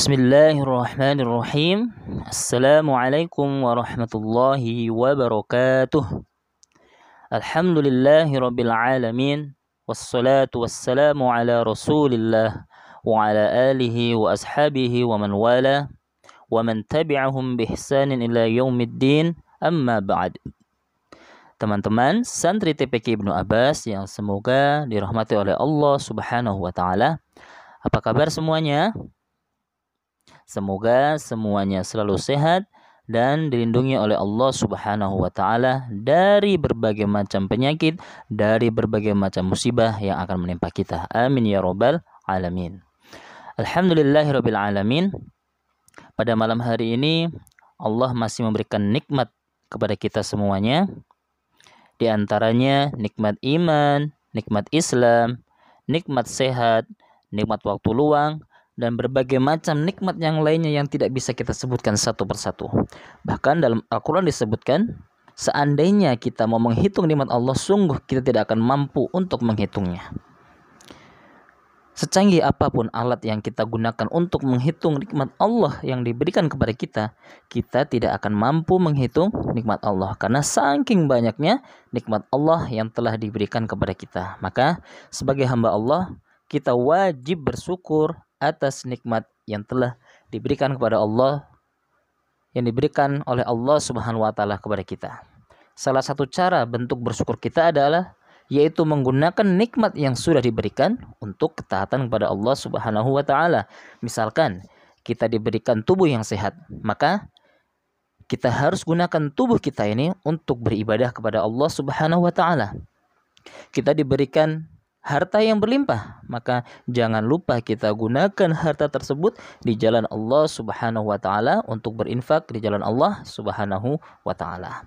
Bismillahirrahmanirrahim. Assalamualaikum warahmatullahi wabarakatuh. Alhamdulillahi rabbil alamin. Wassalatu wassalamu ala rasulillah wa ala alihi wa ashabihi wa man wala wa man tabi'ahum bihsanin ila yaumiddin amma ba'd. Teman-teman, santri TPK Ibnu Abbas yang semoga dirahmati oleh Allah Subhanahu wa taala. Apa kabar semuanya? Semoga semuanya selalu sehat dan dilindungi oleh Allah Subhanahu wa taala dari berbagai macam penyakit, dari berbagai macam musibah yang akan menimpa kita. Amin ya rabbal alamin. Alhamdulillahirabbil alamin. Pada malam hari ini Allah masih memberikan nikmat kepada kita semuanya. Di antaranya nikmat iman, nikmat Islam, nikmat sehat, nikmat waktu luang, dan berbagai macam nikmat yang lainnya yang tidak bisa kita sebutkan satu persatu. Bahkan dalam Al-Quran disebutkan, seandainya kita mau menghitung nikmat Allah, sungguh kita tidak akan mampu untuk menghitungnya. Secanggih apa pun alat yang kita gunakan untuk menghitung nikmat Allah yang diberikan kepada kita, kita tidak akan mampu menghitung nikmat Allah karena saking banyaknya nikmat Allah yang telah diberikan kepada kita. Maka sebagai hamba Allah, kita wajib bersyukur atas nikmat yang telah diberikan kepada Allah yang diberikan oleh Allah Subhanahu wa taala kepada kita. Salah satu cara bentuk bersyukur kita adalah yaitu menggunakan nikmat yang sudah diberikan untuk ketaatan kepada Allah Subhanahu wa taala. Misalkan kita diberikan tubuh yang sehat, maka kita harus gunakan tubuh kita ini untuk beribadah kepada Allah Subhanahu wa taala. Kita diberikan harta yang berlimpah, maka jangan lupa kita gunakan harta tersebut di jalan Allah Subhanahu wa taala untuk berinfak di jalan Allah Subhanahu wa taala.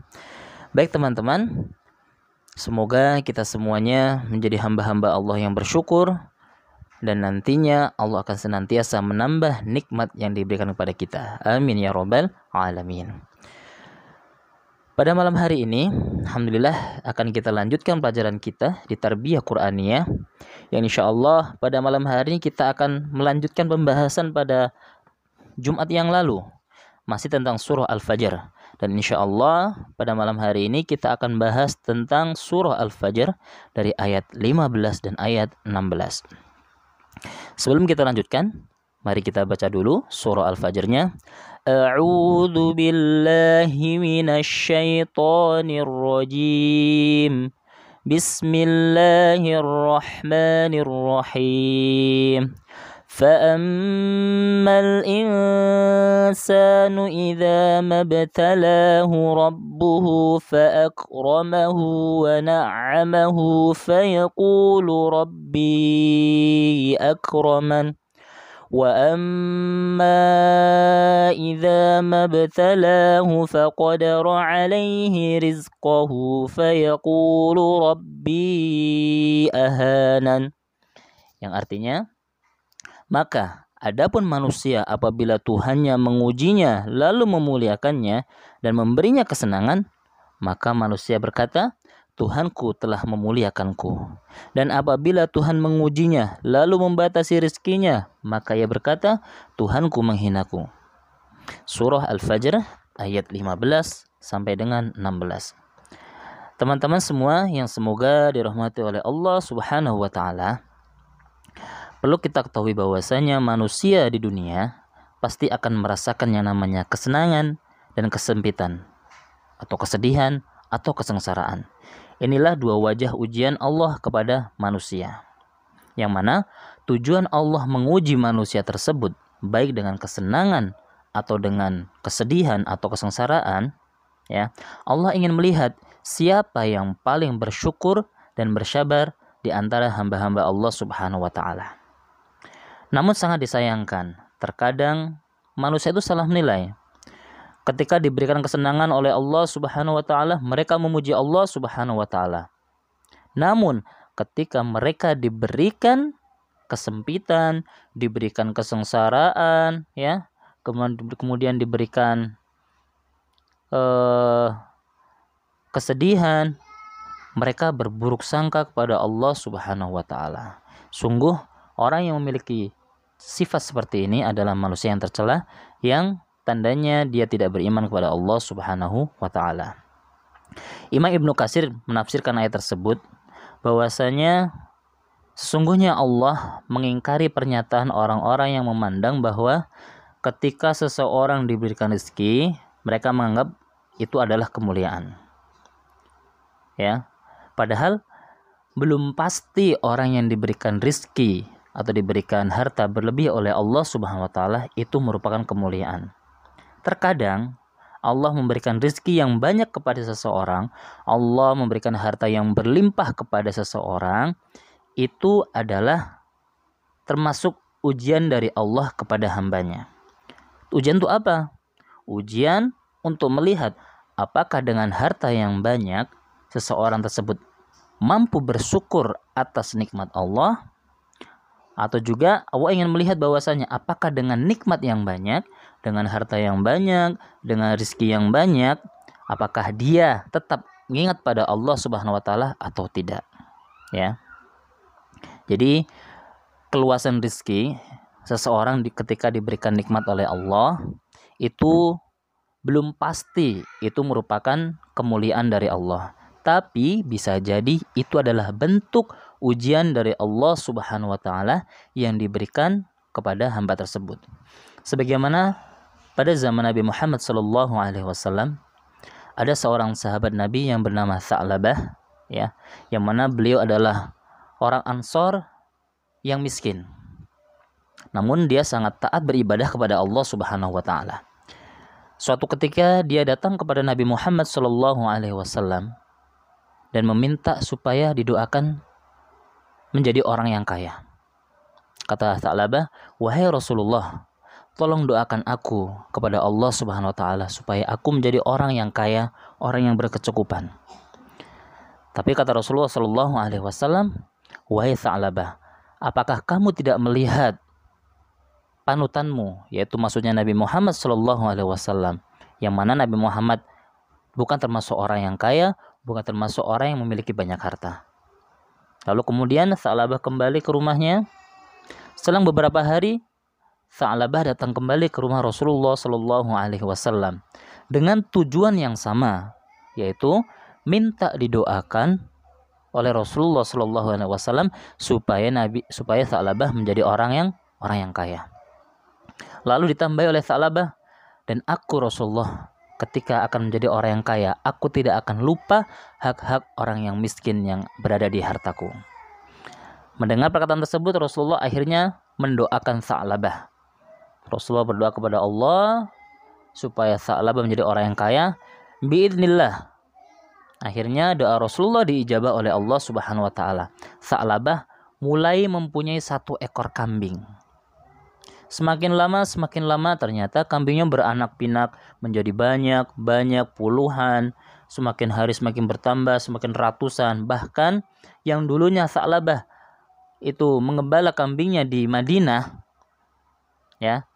Baik teman-teman, semoga kita semuanya menjadi hamba-hamba Allah yang bersyukur dan nantinya Allah akan senantiasa menambah nikmat yang diberikan kepada kita. Amin ya rabbal alamin. Pada malam hari ini, Alhamdulillah akan kita lanjutkan pelajaran kita di Tarbiyah Qur'aniyah. Yang insya Allah pada malam hari ini kita akan melanjutkan pembahasan pada Jumat yang lalu. Masih tentang surah Al-Fajr. Dan insya Allah pada malam hari ini kita akan bahas tentang surah Al-Fajr dari ayat 15 dan ayat 16. Sebelum kita lanjutkan, mari kita baca dulu surah Al-Fajrnya. الرجيم بسم الله الرحمن الرحيم فأما الإنسان إذا ما ابتلاه ربه فأكرمه ونعمه فيقول ربي أكرمن وأما إذا ما ابتلاه فقدر عليه رزقه فيقول ربي أهانن yang artinya maka adapun manusia apabila Tuhannya mengujinya lalu memuliakannya dan memberinya kesenangan maka manusia berkata Tuhanku telah memuliakanku. Dan apabila Tuhan mengujinya, lalu membatasi rizkinya, maka ia berkata, Tuhanku menghinaku. Surah Al-Fajr ayat 15 sampai dengan 16. Teman-teman semua yang semoga dirahmati oleh Allah Subhanahu wa taala, perlu kita ketahui bahwasanya manusia di dunia pasti akan merasakan yang namanya kesenangan dan kesempitan atau kesedihan atau kesengsaraan. Inilah dua wajah ujian Allah kepada manusia. Yang mana tujuan Allah menguji manusia tersebut baik dengan kesenangan atau dengan kesedihan atau kesengsaraan, ya. Allah ingin melihat siapa yang paling bersyukur dan bersabar di antara hamba-hamba Allah Subhanahu wa taala. Namun sangat disayangkan, terkadang manusia itu salah menilai ketika diberikan kesenangan oleh Allah Subhanahu wa taala, mereka memuji Allah Subhanahu wa taala. Namun, ketika mereka diberikan kesempitan, diberikan kesengsaraan, ya, kemudian diberikan uh, kesedihan, mereka berburuk sangka kepada Allah Subhanahu wa taala. Sungguh orang yang memiliki sifat seperti ini adalah manusia yang tercela yang tandanya dia tidak beriman kepada Allah Subhanahu wa taala. Imam Ibnu Kasir menafsirkan ayat tersebut bahwasanya sesungguhnya Allah mengingkari pernyataan orang-orang yang memandang bahwa ketika seseorang diberikan rezeki, mereka menganggap itu adalah kemuliaan. Ya. Padahal belum pasti orang yang diberikan rizki atau diberikan harta berlebih oleh Allah Subhanahu wa taala itu merupakan kemuliaan. Terkadang Allah memberikan rizki yang banyak kepada seseorang, Allah memberikan harta yang berlimpah kepada seseorang, itu adalah termasuk ujian dari Allah kepada hambanya. Ujian itu apa? Ujian untuk melihat apakah dengan harta yang banyak seseorang tersebut mampu bersyukur atas nikmat Allah atau juga Allah ingin melihat bahwasanya apakah dengan nikmat yang banyak, dengan harta yang banyak, dengan rizki yang banyak, apakah dia tetap mengingat pada Allah Subhanahu wa taala atau tidak. Ya. Jadi keluasan rizki seseorang di, ketika diberikan nikmat oleh Allah itu belum pasti itu merupakan kemuliaan dari Allah. Tapi bisa jadi itu adalah bentuk ujian dari Allah Subhanahu wa taala yang diberikan kepada hamba tersebut. Sebagaimana pada zaman Nabi Muhammad sallallahu alaihi wasallam ada seorang sahabat Nabi yang bernama Sa'labah ya, yang mana beliau adalah orang Ansor yang miskin. Namun dia sangat taat beribadah kepada Allah Subhanahu wa taala. Suatu ketika dia datang kepada Nabi Muhammad sallallahu alaihi wasallam dan meminta supaya didoakan menjadi orang yang kaya. Kata Tha'labah, "Wahai Rasulullah, tolong doakan aku kepada Allah Subhanahu wa taala supaya aku menjadi orang yang kaya, orang yang berkecukupan." Tapi kata Rasulullah Shallallahu alaihi wasallam, "Wahai Tha'labah, apakah kamu tidak melihat panutanmu, yaitu maksudnya Nabi Muhammad Shallallahu alaihi wasallam, yang mana Nabi Muhammad bukan termasuk orang yang kaya, bukan termasuk orang yang memiliki banyak harta. Lalu kemudian Sa'labah kembali ke rumahnya. Selang beberapa hari, Sa'labah datang kembali ke rumah Rasulullah Shallallahu Alaihi Wasallam dengan tujuan yang sama, yaitu minta didoakan oleh Rasulullah Shallallahu Alaihi Wasallam supaya Nabi supaya Sa'labah menjadi orang yang orang yang kaya. Lalu ditambahi oleh Sa'labah dan aku Rasulullah ketika akan menjadi orang yang kaya, aku tidak akan lupa hak-hak orang yang miskin yang berada di hartaku. Mendengar perkataan tersebut, Rasulullah akhirnya mendoakan Sa'labah. Rasulullah berdoa kepada Allah supaya Sa'labah menjadi orang yang kaya. Biidnillah. Akhirnya doa Rasulullah diijabah oleh Allah Subhanahu wa taala. Sa'labah mulai mempunyai satu ekor kambing. Semakin lama semakin lama ternyata kambingnya beranak pinak menjadi banyak, banyak puluhan, semakin hari semakin bertambah, semakin ratusan, bahkan yang dulunya Sa'labah itu mengembala kambingnya di Madinah ya.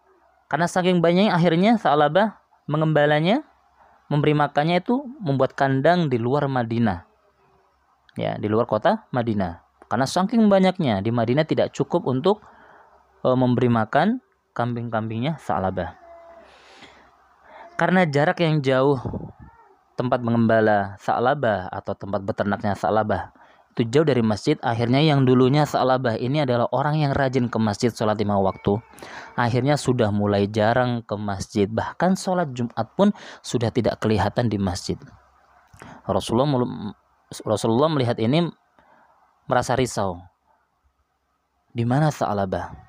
Karena saking banyaknya akhirnya Sa'labah mengembalanya memberi makannya itu membuat kandang di luar Madinah. Ya, di luar kota Madinah. Karena saking banyaknya di Madinah tidak cukup untuk e, memberi makan kambing-kambingnya Sa'labah. Karena jarak yang jauh tempat mengembala Sa'labah atau tempat beternaknya Sa'labah jauh dari masjid akhirnya yang dulunya Sa'labah ini adalah orang yang rajin ke masjid sholat lima waktu. Akhirnya sudah mulai jarang ke masjid. Bahkan sholat Jumat pun sudah tidak kelihatan di masjid. Rasulullah Rasulullah melihat ini merasa risau. Di mana Sa'labah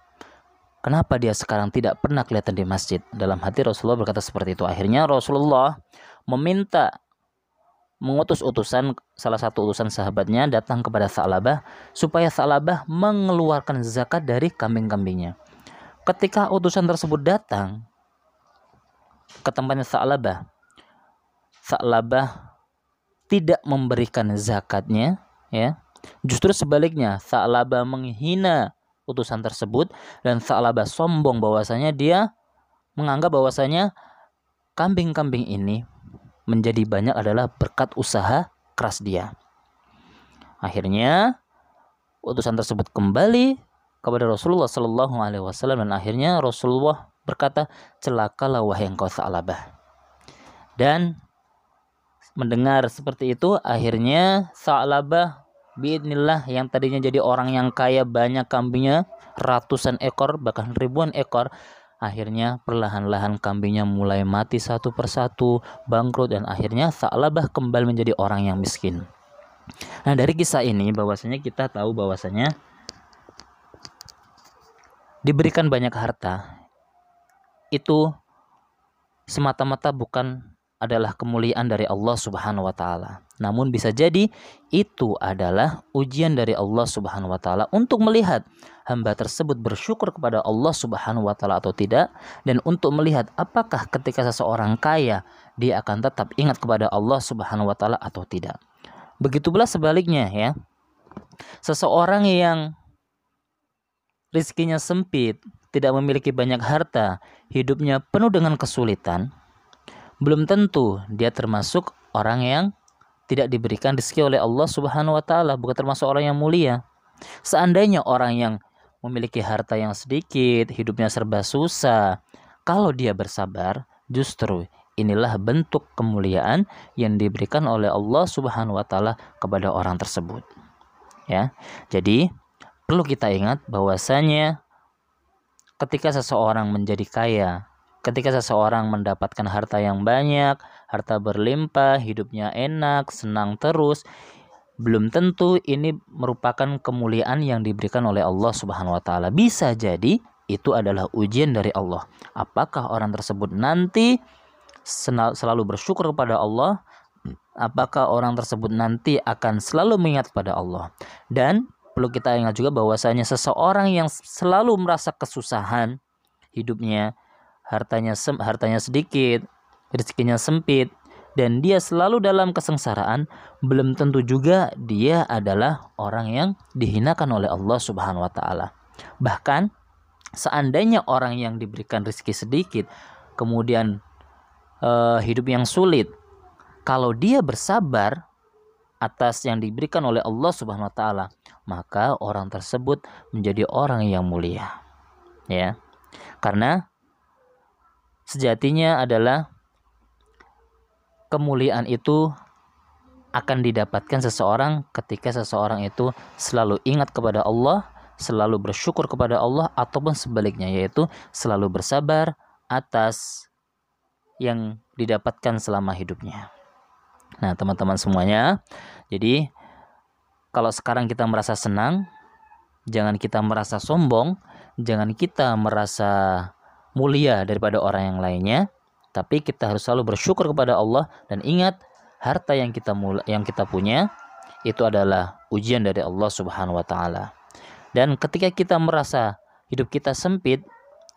Kenapa dia sekarang tidak pernah kelihatan di masjid? Dalam hati Rasulullah berkata seperti itu. Akhirnya Rasulullah meminta mengutus utusan salah satu utusan sahabatnya datang kepada Sa'labah supaya Sa'labah mengeluarkan zakat dari kambing-kambingnya. Ketika utusan tersebut datang ke tempatnya Sa'labah, Sa'labah tidak memberikan zakatnya, ya. Justru sebaliknya, Sa'labah menghina utusan tersebut dan Sa'labah sombong bahwasanya dia menganggap bahwasanya kambing-kambing ini menjadi banyak adalah berkat usaha keras dia. Akhirnya utusan tersebut kembali kepada Rasulullah Shallallahu Alaihi Wasallam dan akhirnya Rasulullah berkata celakalah wahai engkau Sa'labah dan mendengar seperti itu akhirnya Sa'labah Bismillah yang tadinya jadi orang yang kaya banyak kambingnya ratusan ekor bahkan ribuan ekor akhirnya perlahan-lahan kambingnya mulai mati satu persatu bangkrut dan akhirnya Sa'labah kembali menjadi orang yang miskin. Nah dari kisah ini bahwasanya kita tahu bahwasanya diberikan banyak harta. Itu semata-mata bukan adalah kemuliaan dari Allah Subhanahu wa taala. Namun bisa jadi itu adalah ujian dari Allah Subhanahu wa taala untuk melihat hamba tersebut bersyukur kepada Allah Subhanahu wa taala atau tidak dan untuk melihat apakah ketika seseorang kaya dia akan tetap ingat kepada Allah Subhanahu wa taala atau tidak. Begitu pula sebaliknya ya. Seseorang yang rizkinya sempit, tidak memiliki banyak harta, hidupnya penuh dengan kesulitan, belum tentu dia termasuk orang yang tidak diberikan rezeki oleh Allah Subhanahu wa taala, bukan termasuk orang yang mulia. Seandainya orang yang memiliki harta yang sedikit, hidupnya serba susah, kalau dia bersabar, justru inilah bentuk kemuliaan yang diberikan oleh Allah Subhanahu wa taala kepada orang tersebut. Ya. Jadi, perlu kita ingat bahwasanya ketika seseorang menjadi kaya, ketika seseorang mendapatkan harta yang banyak, harta berlimpah, hidupnya enak, senang terus, belum tentu ini merupakan kemuliaan yang diberikan oleh Allah Subhanahu wa taala. Bisa jadi itu adalah ujian dari Allah. Apakah orang tersebut nanti selalu bersyukur kepada Allah? Apakah orang tersebut nanti akan selalu mengingat kepada Allah? Dan perlu kita ingat juga bahwasanya seseorang yang selalu merasa kesusahan hidupnya, hartanya sem hartanya sedikit, rezekinya sempit, dan dia selalu dalam kesengsaraan, belum tentu juga dia adalah orang yang dihinakan oleh Allah Subhanahu wa taala. Bahkan seandainya orang yang diberikan rezeki sedikit kemudian uh, hidup yang sulit, kalau dia bersabar atas yang diberikan oleh Allah Subhanahu wa taala, maka orang tersebut menjadi orang yang mulia. Ya. Karena sejatinya adalah kemuliaan itu akan didapatkan seseorang ketika seseorang itu selalu ingat kepada Allah, selalu bersyukur kepada Allah ataupun sebaliknya yaitu selalu bersabar atas yang didapatkan selama hidupnya. Nah, teman-teman semuanya, jadi kalau sekarang kita merasa senang, jangan kita merasa sombong, jangan kita merasa mulia daripada orang yang lainnya, tapi kita harus selalu bersyukur kepada Allah dan ingat harta yang kita mula, yang kita punya itu adalah ujian dari Allah Subhanahu wa taala. Dan ketika kita merasa hidup kita sempit,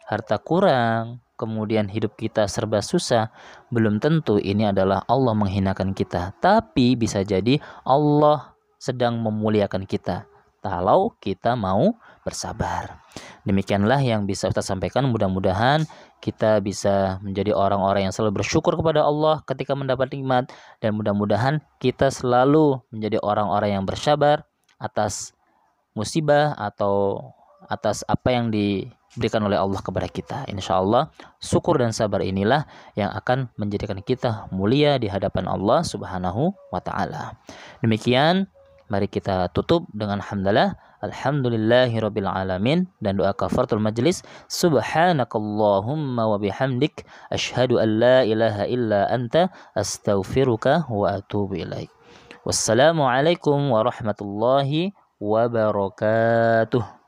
harta kurang, kemudian hidup kita serba susah, belum tentu ini adalah Allah menghinakan kita. Tapi bisa jadi Allah sedang memuliakan kita kalau kita mau bersabar. Demikianlah yang bisa Ustaz sampaikan. Mudah-mudahan kita bisa menjadi orang-orang yang selalu bersyukur kepada Allah ketika mendapat nikmat dan mudah-mudahan kita selalu menjadi orang-orang yang bersabar atas musibah atau atas apa yang di diberikan oleh Allah kepada kita. Insya Allah syukur dan sabar inilah yang akan menjadikan kita mulia di hadapan Allah Subhanahu wa taala. Demikian mari kita tutup dengan hamdalah Alhamdulillahi rabbil alamin dan doa kafaratul majlis subhanakallahumma wa bihamdik asyhadu an la ilaha illa anta astaghfiruka wa atubu ilaik. Wassalamualaikum warahmatullahi wabarakatuh.